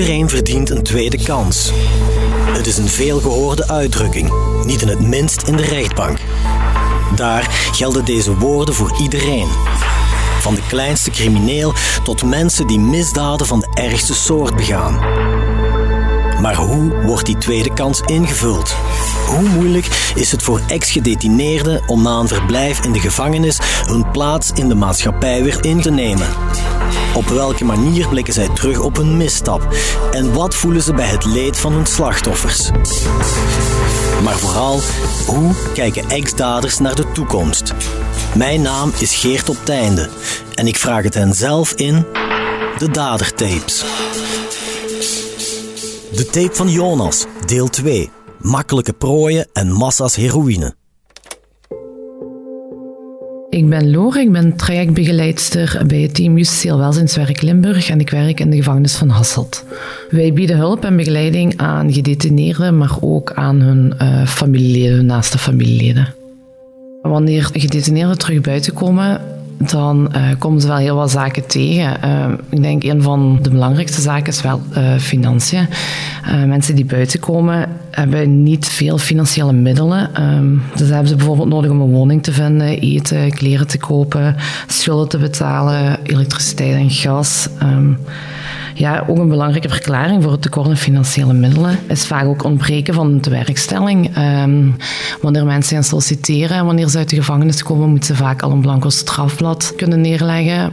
Iedereen verdient een tweede kans. Het is een veelgehoorde uitdrukking, niet in het minst in de rechtbank. Daar gelden deze woorden voor iedereen. Van de kleinste crimineel tot mensen die misdaden van de ergste soort begaan. Maar hoe wordt die tweede kans ingevuld? Hoe moeilijk is het voor ex-gedetineerden om na een verblijf in de gevangenis hun plaats in de maatschappij weer in te nemen? Op welke manier blikken zij terug op hun misstap? En wat voelen ze bij het leed van hun slachtoffers? Maar vooral, hoe kijken ex-daders naar de toekomst? Mijn naam is Geert op Teinde en ik vraag het hen zelf in de Dadertapes. De tape van Jonas, deel 2. Makkelijke prooien en massa's heroïne. Ik ben Loor, ik ben trajectbegeleidster bij het team Justitieel Welzijnswerk Limburg en ik werk in de gevangenis van Hasselt. Wij bieden hulp en begeleiding aan gedetineerden, maar ook aan hun uh, familieleden, hun naaste familieleden. Wanneer gedetineerden terug buiten komen, dan uh, komen ze wel heel wat zaken tegen. Uh, ik denk een van de belangrijkste zaken is wel uh, financiën. mensen die buiten komen hebben niet veel financiële middelen. Um, dus hebben ze bijvoorbeeld nodig om een woning te vinden, eten, kleren te kopen, schulden te betalen, elektriciteit en gas. Ja, ook een belangrijke verklaring voor het tekort aan financiële middelen is vaak ook ontbreken van de werkstelling. Um, wanneer mensen gaan solliciteren en wanneer ze uit de gevangenis komen, moeten ze vaak al een blanco strafblad kunnen neerleggen.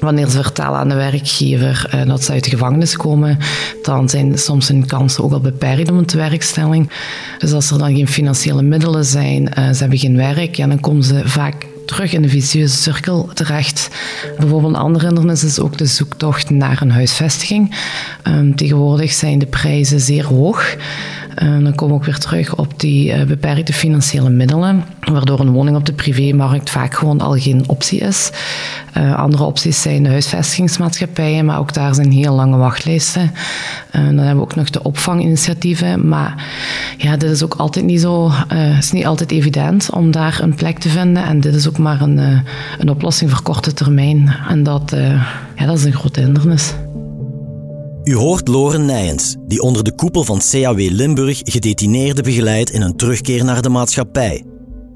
Wanneer ze vertellen aan de werkgever uh, dat ze uit de gevangenis komen, dan zijn soms hun kansen ook al beperkt om een werkstelling. Dus als er dan geen financiële middelen zijn, uh, ze hebben geen werk, ja, dan komen ze vaak terug in de vicieuze cirkel terecht. Bijvoorbeeld een ander hindernis is ook de zoektocht naar een huisvestiging. Um, tegenwoordig zijn de prijzen zeer hoog. Uh, dan komen we ook weer terug op die uh, beperkte financiële middelen, waardoor een woning op de privémarkt vaak gewoon al geen optie is. Uh, andere opties zijn de huisvestigingsmaatschappijen, maar ook daar zijn heel lange wachtlijsten. dan hebben we ook nog de opvanginitiatieven, maar ja, dit is ook altijd niet zo, is niet altijd evident om daar een plek te vinden. En dit is ook maar een, een oplossing voor korte termijn. En dat, ja, dat is een grote hindernis. U hoort Loren Nijens, die onder de koepel van CAW Limburg gedetineerden begeleidt in een terugkeer naar de maatschappij.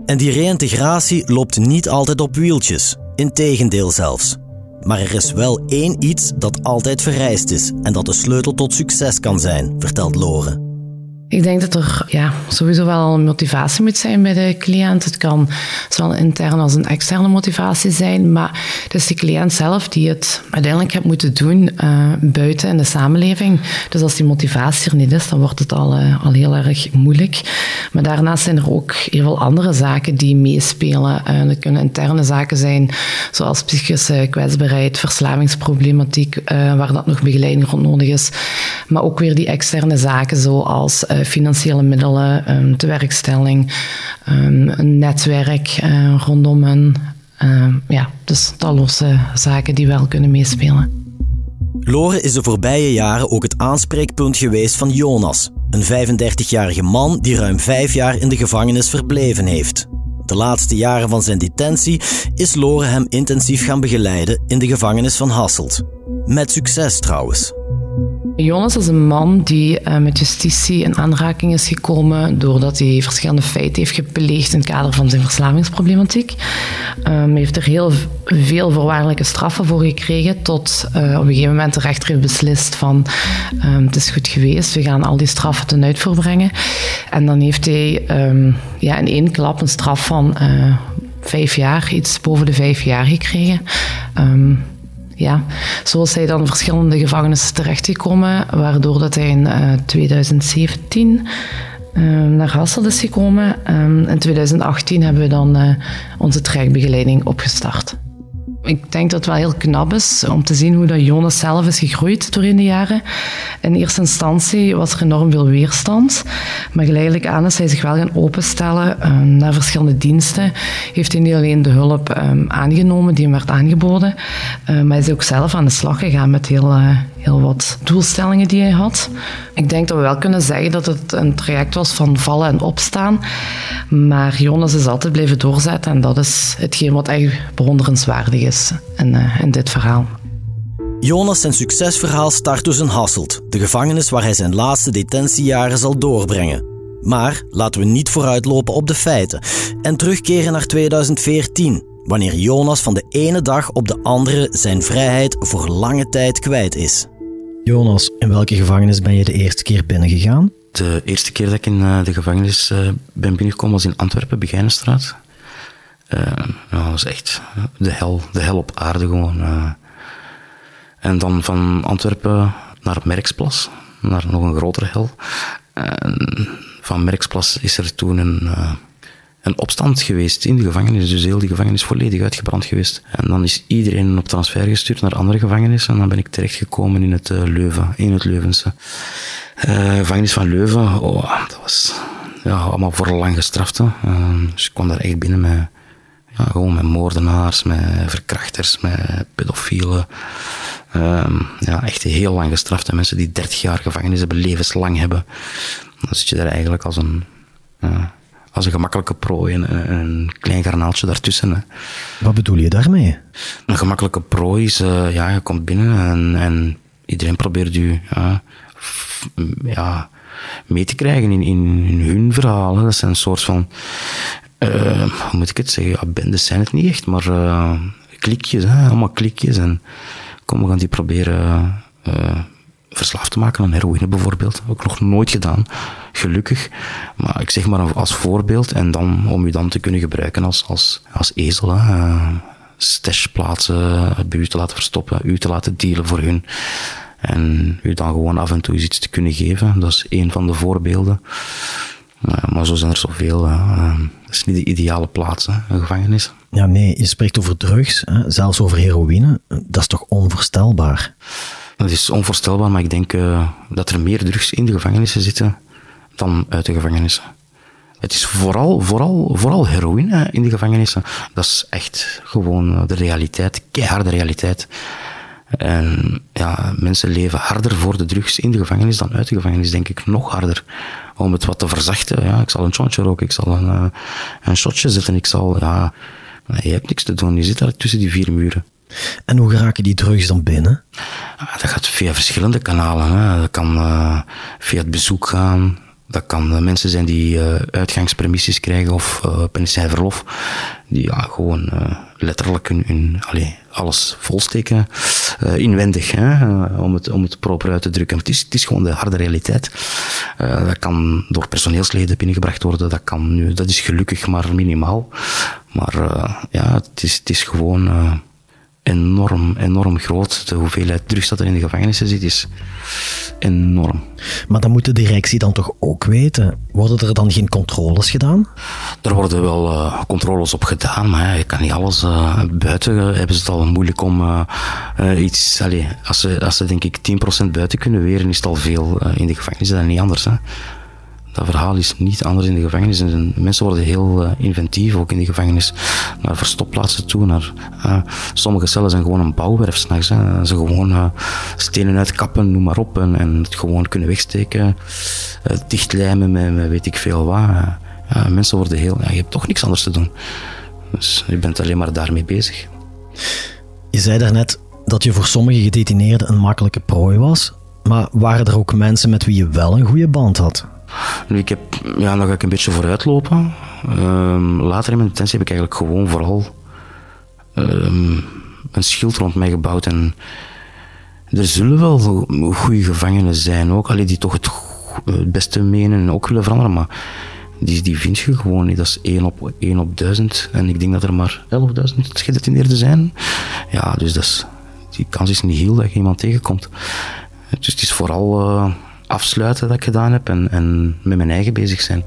En die reïntegratie loopt niet altijd op wieltjes, integendeel zelfs. Maar er is wel één iets dat altijd vereist is en dat de sleutel tot succes kan zijn, vertelt Loren. Ik denk dat er ja, sowieso wel een motivatie moet zijn bij de cliënt. Het kan zowel intern als een externe motivatie zijn, maar het is de cliënt zelf die het uiteindelijk heeft moeten doen uh, buiten in de samenleving. Dus als die motivatie er niet is, dan wordt het al, uh, al heel erg moeilijk. Maar daarnaast zijn er ook heel veel andere zaken die meespelen. Uh, dat kunnen interne zaken zijn, zoals psychische kwetsbaarheid, verslavingsproblematiek, waar dat nog begeleiding rond nodig is. Maar ook weer die externe zaken, zoals uh, financiële middelen, um, tewerkstelling, um, een netwerk uh, rondom een. Uh, ja, dus talloze zaken die wel kunnen meespelen. Lore is de voorbije jaren ook het aanspreekpunt geweest van Jonas, een 35-jarige man die ruim vijf jaar in de gevangenis verbleven heeft. De laatste jaren van zijn detentie is Lore hem intensief gaan begeleiden in de gevangenis van Hasselt. Met succes trouwens. Jonas is een man die uh, met justitie in aanraking is gekomen doordat hij verschillende feiten heeft gepleegd in het kader van zijn verslavingsproblematiek. Um, hij heeft er heel veel voorwaardelijke straffen voor gekregen tot uh, op een gegeven moment de rechter heeft beslist van um, het is goed geweest, we gaan al die straffen ten uitvoer brengen. En dan heeft hij um, ja, in één klap een straf van uh, vijf jaar, iets boven de vijf jaar gekregen ja, zo hij dan verschillende gevangenissen terechtgekomen, waardoor dat hij in uh, 2017 um, naar Hasselt is gekomen. Um, in 2018 hebben we dan uh, onze trajectbegeleiding opgestart. Ik denk dat het wel heel knap is om te zien hoe dat Jonas zelf is gegroeid doorheen de jaren. In eerste instantie was er enorm veel weerstand. Maar geleidelijk aan is hij zich wel gaan openstellen um, naar verschillende diensten. Heeft hij niet alleen de hulp um, aangenomen die hem werd aangeboden, uh, maar is hij ook zelf aan de slag gegaan met heel, uh, heel wat doelstellingen die hij had. Ik denk dat we wel kunnen zeggen dat het een traject was van vallen en opstaan. Maar Jonas is altijd blijven doorzetten en dat is hetgeen wat echt bewonderenswaardig is in, uh, in dit verhaal. Jonas zijn succesverhaal start dus in Hasselt, de gevangenis waar hij zijn laatste detentiejaren zal doorbrengen. Maar laten we niet vooruitlopen op de feiten en terugkeren naar 2014, wanneer Jonas van de ene dag op de andere zijn vrijheid voor lange tijd kwijt is. Jonas, in welke gevangenis ben je de eerste keer binnengegaan? De eerste keer dat ik in eh, de gevangenis eh, ben binnengekomen was in Antwerpen, Begijnenstraat. Uh, nou, dat was echt de hel, de hel op aarde gewoon. En dan van Antwerpen naar Merksplas, naar nog een grotere hel. Van Merksplas is er toen een, een opstand geweest in de gevangenis. Dus heel die gevangenis volledig uitgebrand geweest. En dan is iedereen op transfer gestuurd naar andere gevangenissen. En dan ben ik terechtgekomen in het Leuven, in het Leuvense. Uh, gevangenis van Leuven, oh, dat was ja, allemaal voor lang gestraft. Uh, dus ik kwam daar echt binnen met, ja, gewoon met moordenaars, met verkrachters, met pedofielen. Uh, ja, echt heel lang gestrafte mensen die 30 jaar gevangenis hebben, levenslang hebben. Dan zit je daar eigenlijk als een, als een gemakkelijke prooi, een, een klein garnaaltje daartussen. Hè. Wat bedoel je daarmee? Een gemakkelijke prooi is, uh, ja, je komt binnen en, en iedereen probeert je ja, mee te krijgen in, in, hun verhalen. Dat zijn een soort van, uh, hoe moet ik het zeggen, ja, bendes zijn het niet echt, maar uh, klikjes, hè, allemaal klikjes. En kom, we gaan die proberen verslaafd te maken aan heroïne bijvoorbeeld. Heb ik nog nooit gedaan, gelukkig. Maar ik zeg maar als voorbeeld en dan om je dan te kunnen gebruiken als, als, als ezel. Hè. Stashplaatsen bij u te laten verstoppen, u te laten dealen voor hun. En u dan gewoon af en toe iets te kunnen geven. Dat is één van de voorbeelden. maar zo zijn er zoveel. Hè. Dat is niet de ideale plaats, hè, een gevangenis. Ja, nee, je spreekt over drugs, hè, zelfs over heroïne. Dat is toch onvoorstelbaar? Dat is onvoorstelbaar, maar ik denk uh, dat er meer drugs in de gevangenissen zitten dan uit de gevangenissen. Het is vooral, vooral, vooral heroïne in de gevangenissen. Dat is echt gewoon de realiteit, keiharde realiteit. En ja, mensen leven harder voor de drugs in de gevangenis dan uit de gevangenis, denk ik, nog harder. Om het wat te verzachten. Ja, ik zal een jointje roken, ik zal een, uh, een shotje zetten, ik zal, ja, je hebt niks te doen. Je zit daar tussen die vier muren. En hoe geraken die drugs dan binnen? dat gaat via verschillende kanalen. Hè. Dat kan uh, via het bezoek gaan, dat kan mensen zijn die uh, uitgangspermissies krijgen of uh, verlof, die ja, gewoon letterlijk hun, hun allez, alles volsteken inwendig, hè, om, het, om het proper uit te drukken. Het is, het is gewoon de harde realiteit. dat kan door personeelsleden binnengebracht worden, dat, kan nu, dat is gelukkig maar minimaal. Maar ja, het is, het is gewoon enorm, enorm groot. De hoeveelheid drugs dat er in de gevangenissen zit is enorm. Maar dan moet de directie dan toch ook weten. Worden er dan geen controles gedaan? Er worden wel uh, controles op gedaan, maar je kan niet alles uh, buiten. Uh, hebben ze het al moeilijk om iets. Allez, als, ze, als ze denk ik 10% buiten kunnen weren, is het al veel in de gevangenis. Dat is niet anders. Hè. Dat verhaal is niet anders in de gevangenis. En mensen worden heel uh, inventief, ook in de gevangenis, naar verstopplaatsen toe. Naar, uh, sommige cellen zijn gewoon een bouwwerf s'nachts. Ze gewoon uh, stenen uitkappen, noem maar op. En, en het gewoon kunnen wegsteken, dichtlijmen met, met, weet ik veel wat. mensen worden heel... Ja, je hebt toch niks anders te doen. Dus je bent alleen maar daarmee bezig. Je zei daarnet dat je voor sommige gedetineerden een makkelijke prooi was. Maar waren er ook mensen met wie je wel een goede band had? Ik heb, ja, dan ga ik een beetje vooruitlopen. Um, later in mijn detentie heb ik eigenlijk gewoon vooral um, een schild rond mij gebouwd. En er zullen wel goede gevangenen zijn ook, allee, die toch het, beste menen en ook willen veranderen. Maar die, die vind je gewoon niet. Dat is 1 op, 1 op 1000. En ik denk dat er maar 11.000 gedetineerden zijn. Ja, dus dat is, die kans is niet heel dat je iemand tegenkomt. Dus het is vooral... Uh, afsluiten dat ik gedaan heb en, en met mijn eigen bezig zijn.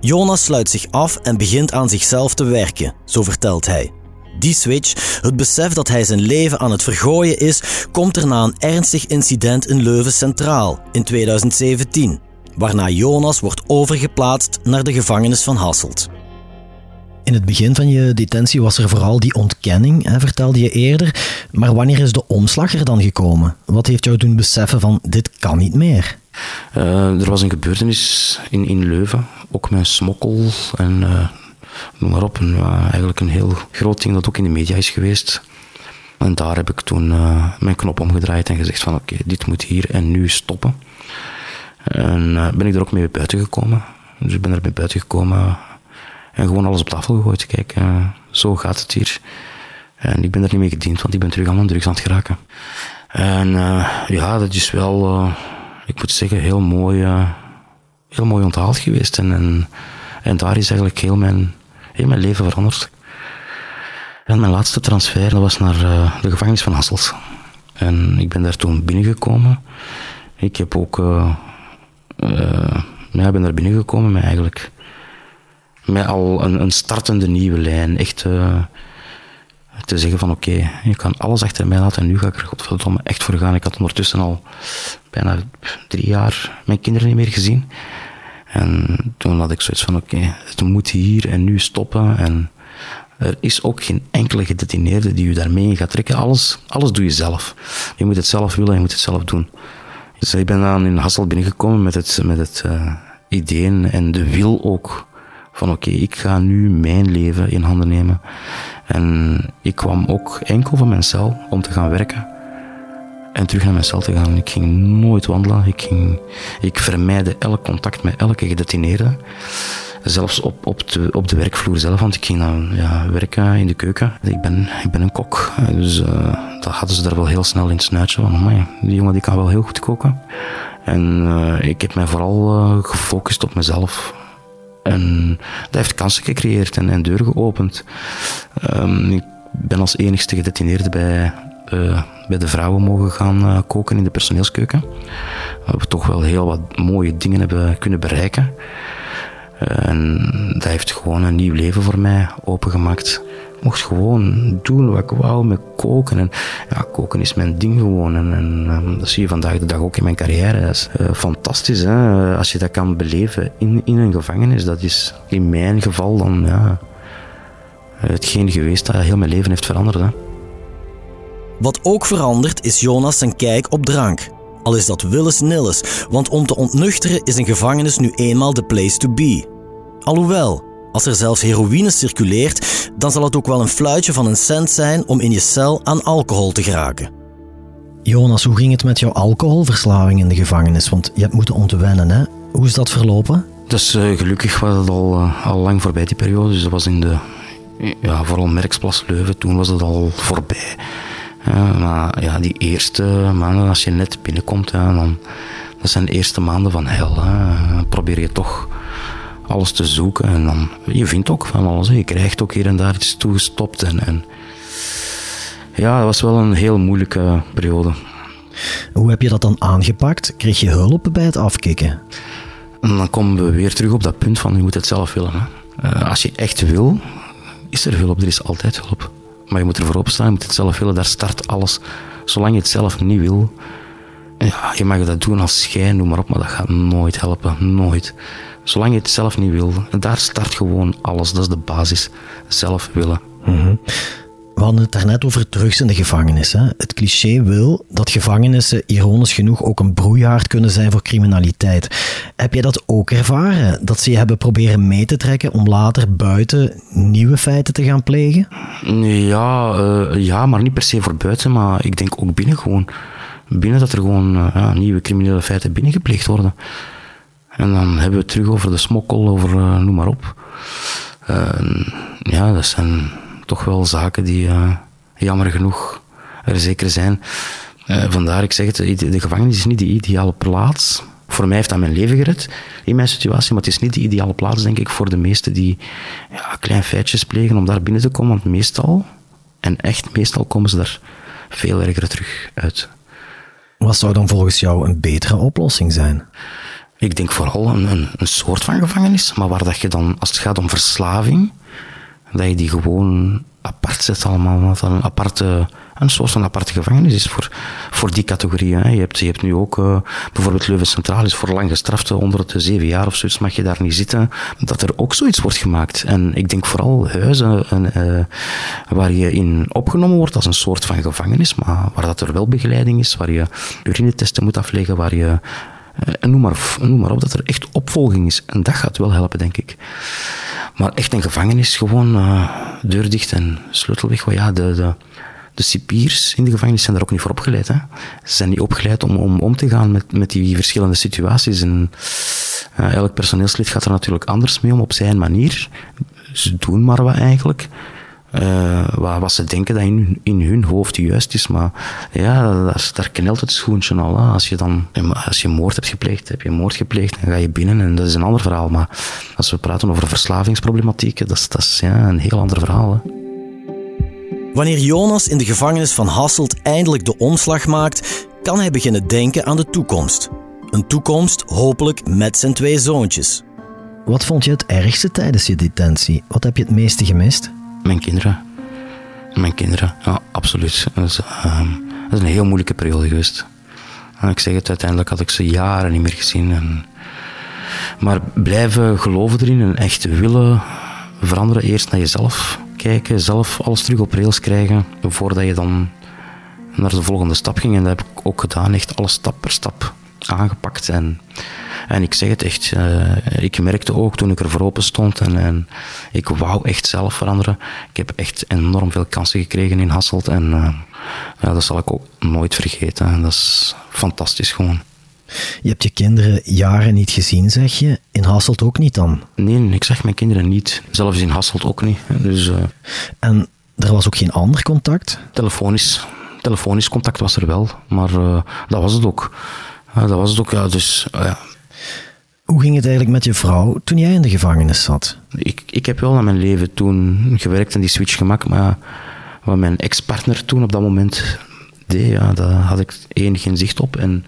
Jonas sluit zich af en begint aan zichzelf te werken, zo vertelt hij. Die switch, het besef dat hij zijn leven aan het vergooien is, komt er na een ernstig incident in Leuven Centraal in 2017, waarna Jonas wordt overgeplaatst naar de gevangenis van Hasselt. In het begin van je detentie was er vooral die ontkenning, hè, vertelde je eerder. Maar wanneer is de omslag er dan gekomen? Wat heeft jou doen beseffen van dit kan niet meer? Uh, er was een gebeurtenis in, in Leuven, ook met smokkel en uh, noem maar op. Uh, eigenlijk een heel groot ding dat ook in de media is geweest. En daar heb ik toen mijn knop omgedraaid en gezegd van oké, dit moet hier en nu stoppen. En ben ik er ook mee buiten gekomen. Dus ik ben er mee buiten gekomen en gewoon alles op tafel gegooid. Kijk, zo gaat het hier. En ik ben er niet mee gediend, want ik ben terug aan mijn drugs aan het geraken. En ja, dat is wel, ik moet zeggen, heel mooi heel mooi onthaald geweest. En, en, daar is eigenlijk heel mijn, heel mijn leven veranderd. En mijn laatste transfer was naar uh, de gevangenis van Hasselt. En ik ben daar toen binnengekomen. Ik heb ook, uh, uh, ja, ben daar binnengekomen met eigenlijk met al een, een startende nieuwe lijn. Echt te zeggen van oké, je kan alles achter mij laten en nu ga ik er godverdomme echt voor gaan. Ik had ondertussen al bijna drie jaar mijn kinderen niet meer gezien. En toen had ik zoiets van oké, het moet hier en nu stoppen. En er is ook geen enkele gedetineerde die u daarmee gaat trekken. Alles, alles doe je zelf. Je moet het zelf willen en je moet het zelf doen. Dus ik ben dan in Hassel binnengekomen met het, met het uh, idee en de wil ook van oké, ik ga nu mijn leven in handen nemen. En ik kwam ook enkel van mijn cel om te gaan werken en terug naar mijn cel te gaan. Ik ging nooit wandelen. Ik, ging, ik vermijdde elk contact met elke gedetineerde. Zelfs op, op, de, op de werkvloer zelf, want ik ging dan ja, werken in de keuken. Ik ben, ik ben een kok, dus uh, dat hadden ze daar wel heel snel in het snuitje van. Amai, die jongen die kan wel heel goed koken. En uh, ik heb mij vooral uh, gefocust op mezelf. En dat heeft kansen gecreëerd en, en deuren geopend. Um, ik ben als enigste gedetineerde bij uh, bij de vrouwen mogen gaan uh, koken in de personeelskeuken. Waar we toch wel heel wat mooie dingen hebben kunnen bereiken. Uh, en dat heeft gewoon een nieuw leven voor mij opengemaakt. Mocht gewoon doen wat ik wou met koken. En ja, koken is mijn ding gewoon. En, en dat zie je vandaag de dag ook in mijn carrière. Dat is fantastisch hè? als je dat kan beleven in, in een gevangenis. Dat is in mijn geval dan ja, hetgeen geweest dat heel mijn leven heeft veranderd. Hè? Wat ook verandert is Jonas zijn kijk op drank. Al is dat willens nilles, want om te ontnuchteren is een gevangenis nu eenmaal de place to be. Alhoewel, als er zelfs heroïne circuleert, dan zal het ook wel een fluitje van een cent zijn om in je cel aan alcohol te geraken. Jonas, hoe ging het met jouw alcoholverslaving in de gevangenis? Want je hebt moeten ontwennen, hè? Hoe is dat verlopen? Dus uh, gelukkig was het al, uh, al lang voorbij die periode. Dus dat was in de, ja, vooral Merksplas Leuven, toen was het al voorbij. Maar ja, die eerste maanden, als je net binnenkomt, ja, dan, dat zijn de eerste maanden van hel. Hè. probeer je toch alles te zoeken en dan, je vindt ook van alles. Hè. Je krijgt ook hier en daar iets toegestopt. En, en ja, dat was wel een heel moeilijke periode. Hoe heb je dat dan aangepakt? Kreeg je hulp bij het afkicken? En dan komen we weer terug op dat punt van je moet het zelf willen. Hè. Uh, als je echt wil, is er hulp. Er is altijd hulp. Maar je moet ervoor opstaan, je moet het zelf willen. Daar start alles. Zolang je het zelf niet wil, ja, je mag dat doen als schijn, noem maar op, maar dat gaat nooit helpen. Nooit. Zolang je het zelf niet wil, daar start gewoon alles. Dat is de basis. Zelf willen. Mm we hadden het daarnet over drugs in de gevangenis. Hè. Het cliché wil dat gevangenissen ironisch genoeg ook een broeihaard kunnen zijn voor criminaliteit. Heb jij dat ook ervaren? Dat ze je hebben proberen mee te trekken om later buiten nieuwe feiten te gaan plegen? Ja, uh, ja maar niet per se voor buiten, maar ik denk ook binnen gewoon. Binnen dat er gewoon uh, ja, nieuwe criminele feiten binnengepleegd worden. En dan hebben we het terug over de smokkel, over uh, noem maar op. ja, dat zijn toch wel zaken die uh, jammer genoeg er zeker zijn. Uh, vandaar, ik zeg het, de gevangenis is niet de ideale plaats. Voor mij heeft dat mijn leven gered in mijn situatie, maar het is niet de ideale plaats, denk ik, voor de meesten die ja, klein feitjes plegen om daar binnen te komen. Want meestal, en echt meestal, komen ze daar veel erger terug uit. Wat zou dan volgens jou een betere oplossing zijn? Ik denk vooral een, een, soort van gevangenis, maar waar dat je dan, als het gaat om verslaving, dat je die gewoon apart zet allemaal. Dat een aparte, een soort van aparte gevangenis is voor, voor die categorieën. Je hebt, je hebt nu ook uh, bijvoorbeeld Leuven Centraal is voor lang gestrafte onder het zeven jaar of zoiets mag je daar niet zitten. Dat er ook zoiets wordt gemaakt. En ik denk vooral huizen uh, waar je in opgenomen wordt als een soort van gevangenis, maar waar dat er wel begeleiding is, waar je urinetesten moet afleggen, waar je en noem maar, noem maar op, dat er echt opvolging is. En dat gaat wel helpen, denk ik. Maar echt een gevangenis, gewoon uh, deur dicht en sleutel weg. Ja, de, de, de cipiers in de gevangenis zijn daar ook niet voor opgeleid. Hè. Ze zijn niet opgeleid om, om om te gaan met, met die verschillende situaties. En uh, elk personeelslid gaat er natuurlijk anders mee om op zijn manier. Ze doen maar wat eigenlijk. Uh, wat, wat, ze denken dat in, in hun hoofd juist is. Maar ja, daar, daar knelt het schoentje al. Hè. Als je dan, als je moord hebt gepleegd, heb je moord gepleegd, dan ga je binnen en dat is een ander verhaal. Maar als we praten over verslavingsproblematieken, dat is, dat is ja, een heel ander verhaal. Hè. Wanneer Jonas in de gevangenis van Hasselt eindelijk de omslag maakt, kan hij beginnen denken aan de toekomst. Een toekomst hopelijk met zijn twee zoontjes. Wat vond je het ergste tijdens je detentie? Wat heb je het meeste gemist? Mijn kinderen. Mijn kinderen, ja, absoluut. Dat is, dat is een heel moeilijke periode geweest. En ik zeg het, uiteindelijk had ik ze jaren niet meer gezien. En... Maar blijven geloven erin en echt willen veranderen. Eerst naar jezelf kijken, zelf alles terug op rails krijgen, voordat je dan naar de volgende stap ging. En dat heb ik ook gedaan, echt alles stap per stap aangepakt. En, en ik zeg het echt, uh, ik merkte ook toen ik er voor open stond en, en ik wou echt zelf veranderen. Ik heb echt enorm veel kansen gekregen in Hasselt en uh, ja, dat zal ik ook nooit vergeten. Dat is fantastisch gewoon. Je hebt je kinderen jaren niet gezien, zeg je. In Hasselt ook niet dan? Nee, ik zeg mijn kinderen niet. Zelfs in Hasselt ook niet. Dus, uh... En er was ook geen ander contact? Telefonisch. Telefonisch contact was er wel, maar uh, dat was het ook. Uh, dat was het ook, ja. Dus, ja. Hoe ging het eigenlijk met je vrouw toen jij in de gevangenis zat? Ik, ik heb wel aan mijn leven toen gewerkt en die switch gemaakt, maar wat mijn ex-partner toen op dat moment deed, ja, daar had ik enig geen zicht op. En,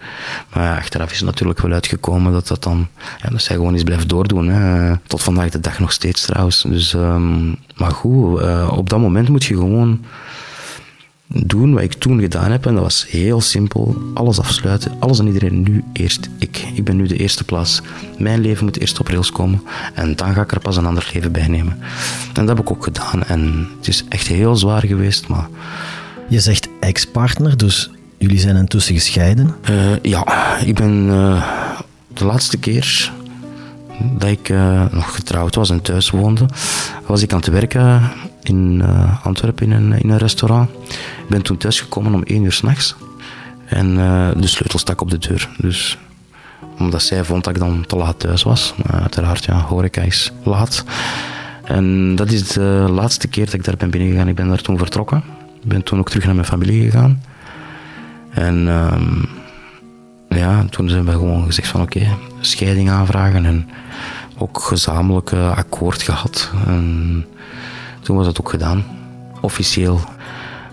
maar achteraf is het natuurlijk wel uitgekomen dat dat dan, ja, dat zij gewoon eens blijft doordoen. Hè. Tot vandaag de dag nog steeds trouwens. Dus, um, maar goed, uh, op dat moment moet je gewoon doen wat ik toen gedaan heb. En dat was heel simpel. Alles afsluiten. Alles en iedereen nu eerst ik. Ik ben nu de eerste plaats. Mijn leven moet eerst op rails komen. En dan ga ik er pas een ander leven bij nemen. En dat heb ik ook gedaan. En het is echt heel zwaar geweest, maar... Je zegt ex-partner, dus jullie zijn intussen gescheiden? Uh, ja, ik ben uh, de laatste keer dat ik uh, nog getrouwd was en thuis woonde, was ik aan het werken in Antwerpen in een, restaurant. Ik ben toen thuisgekomen om één uur s'nachts en de sleutel stak op de deur. Dus omdat zij vond dat ik dan te laat thuis was. Maar uiteraard, ja, horeca is laat. En dat is de laatste keer dat ik daar ben binnengegaan. Ik ben daar toen vertrokken. Ik ben toen ook terug naar mijn familie gegaan. En um, ja, toen hebben we gewoon gezegd van oké, scheiding aanvragen en ook gezamenlijk akkoord gehad. Toen was dat ook gedaan, officieel.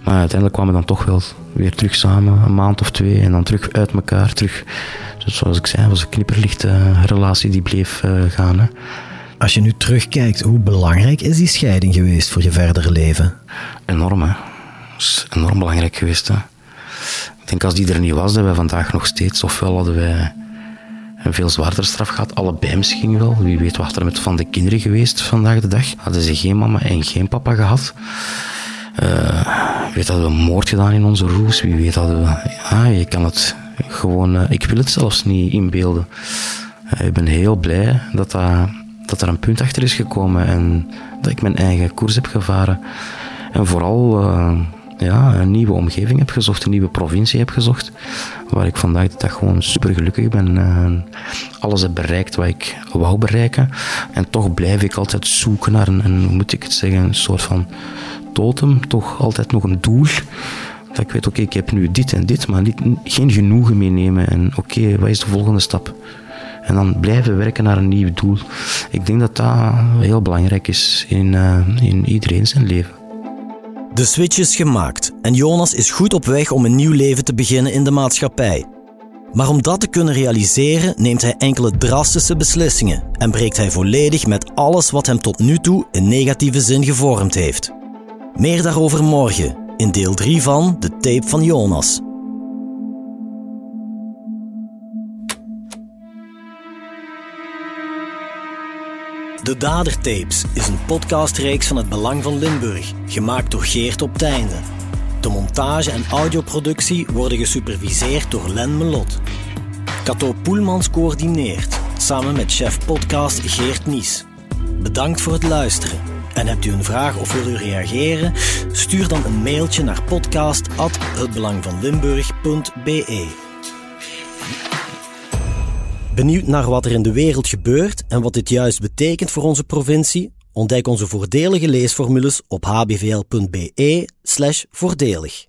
Maar uiteindelijk kwamen we dan toch wel weer terug samen, een maand of twee, en dan terug uit elkaar. Terug, dus zoals ik zei, was een knipperlichte relatie die bleef uh, gaan. Hè. Als je nu terugkijkt, hoe belangrijk is die scheiding geweest voor je verdere leven? Enorm, hè is enorm belangrijk geweest. Hè. Ik denk als die er niet was, dat wij vandaag nog steeds, ofwel hadden wij een veel zwaarder straf gehad, allebei misschien wel. Wie weet wat er met van de kinderen geweest vandaag de dag. Hadden ze geen mama en geen papa gehad. Uh, weet hadden we moord gedaan in onze roes. Wie weet hadden we... Ja, je kan het gewoon... Uh, ik wil het zelfs niet inbeelden. Uh, ik ben heel blij dat, dat, dat er een punt achter is gekomen en dat ik mijn eigen koers heb gevaren. En vooral ja, een nieuwe omgeving heb gezocht, een nieuwe provincie heb gezocht, waar ik vandaag de dag gewoon super gelukkig ben. En alles heb bereikt wat ik wou bereiken. En toch blijf ik altijd zoeken naar een, een hoe moet ik het zeggen, een soort van totem, toch altijd nog een doel. Dat ik weet, oké, ik heb nu dit en dit, maar niet, geen genoegen meenemen. En oké, wat is de volgende stap? En dan blijven werken naar een nieuw doel. Ik denk dat dat heel belangrijk is in, uh, in iedereen zijn leven. De switch is gemaakt en Jonas is goed op weg om een nieuw leven te beginnen in de maatschappij. Maar om dat te kunnen realiseren neemt hij enkele drastische beslissingen en breekt hij volledig met alles wat hem tot nu toe in negatieve zin gevormd heeft. Meer daarover morgen in deel 3 van De Tape van Jonas. De Dadertapes is een podcastreeks van het Belang van Limburg, gemaakt door Geert op Teinde. De montage en audioproductie worden gesuperviseerd door Len Melot. Cato Poelmans coördineert, samen met chef podcast Geert Nies. Bedankt voor het luisteren En hebt u een vraag of wil u reageren? Stuur dan een mailtje naar podcast.hetbelangvanlimburg.be. Benieuwd naar wat er in de wereld gebeurt en wat dit juist betekent voor onze provincie? Ontdek onze voordelige leesformules op hbvl.be/voordelig.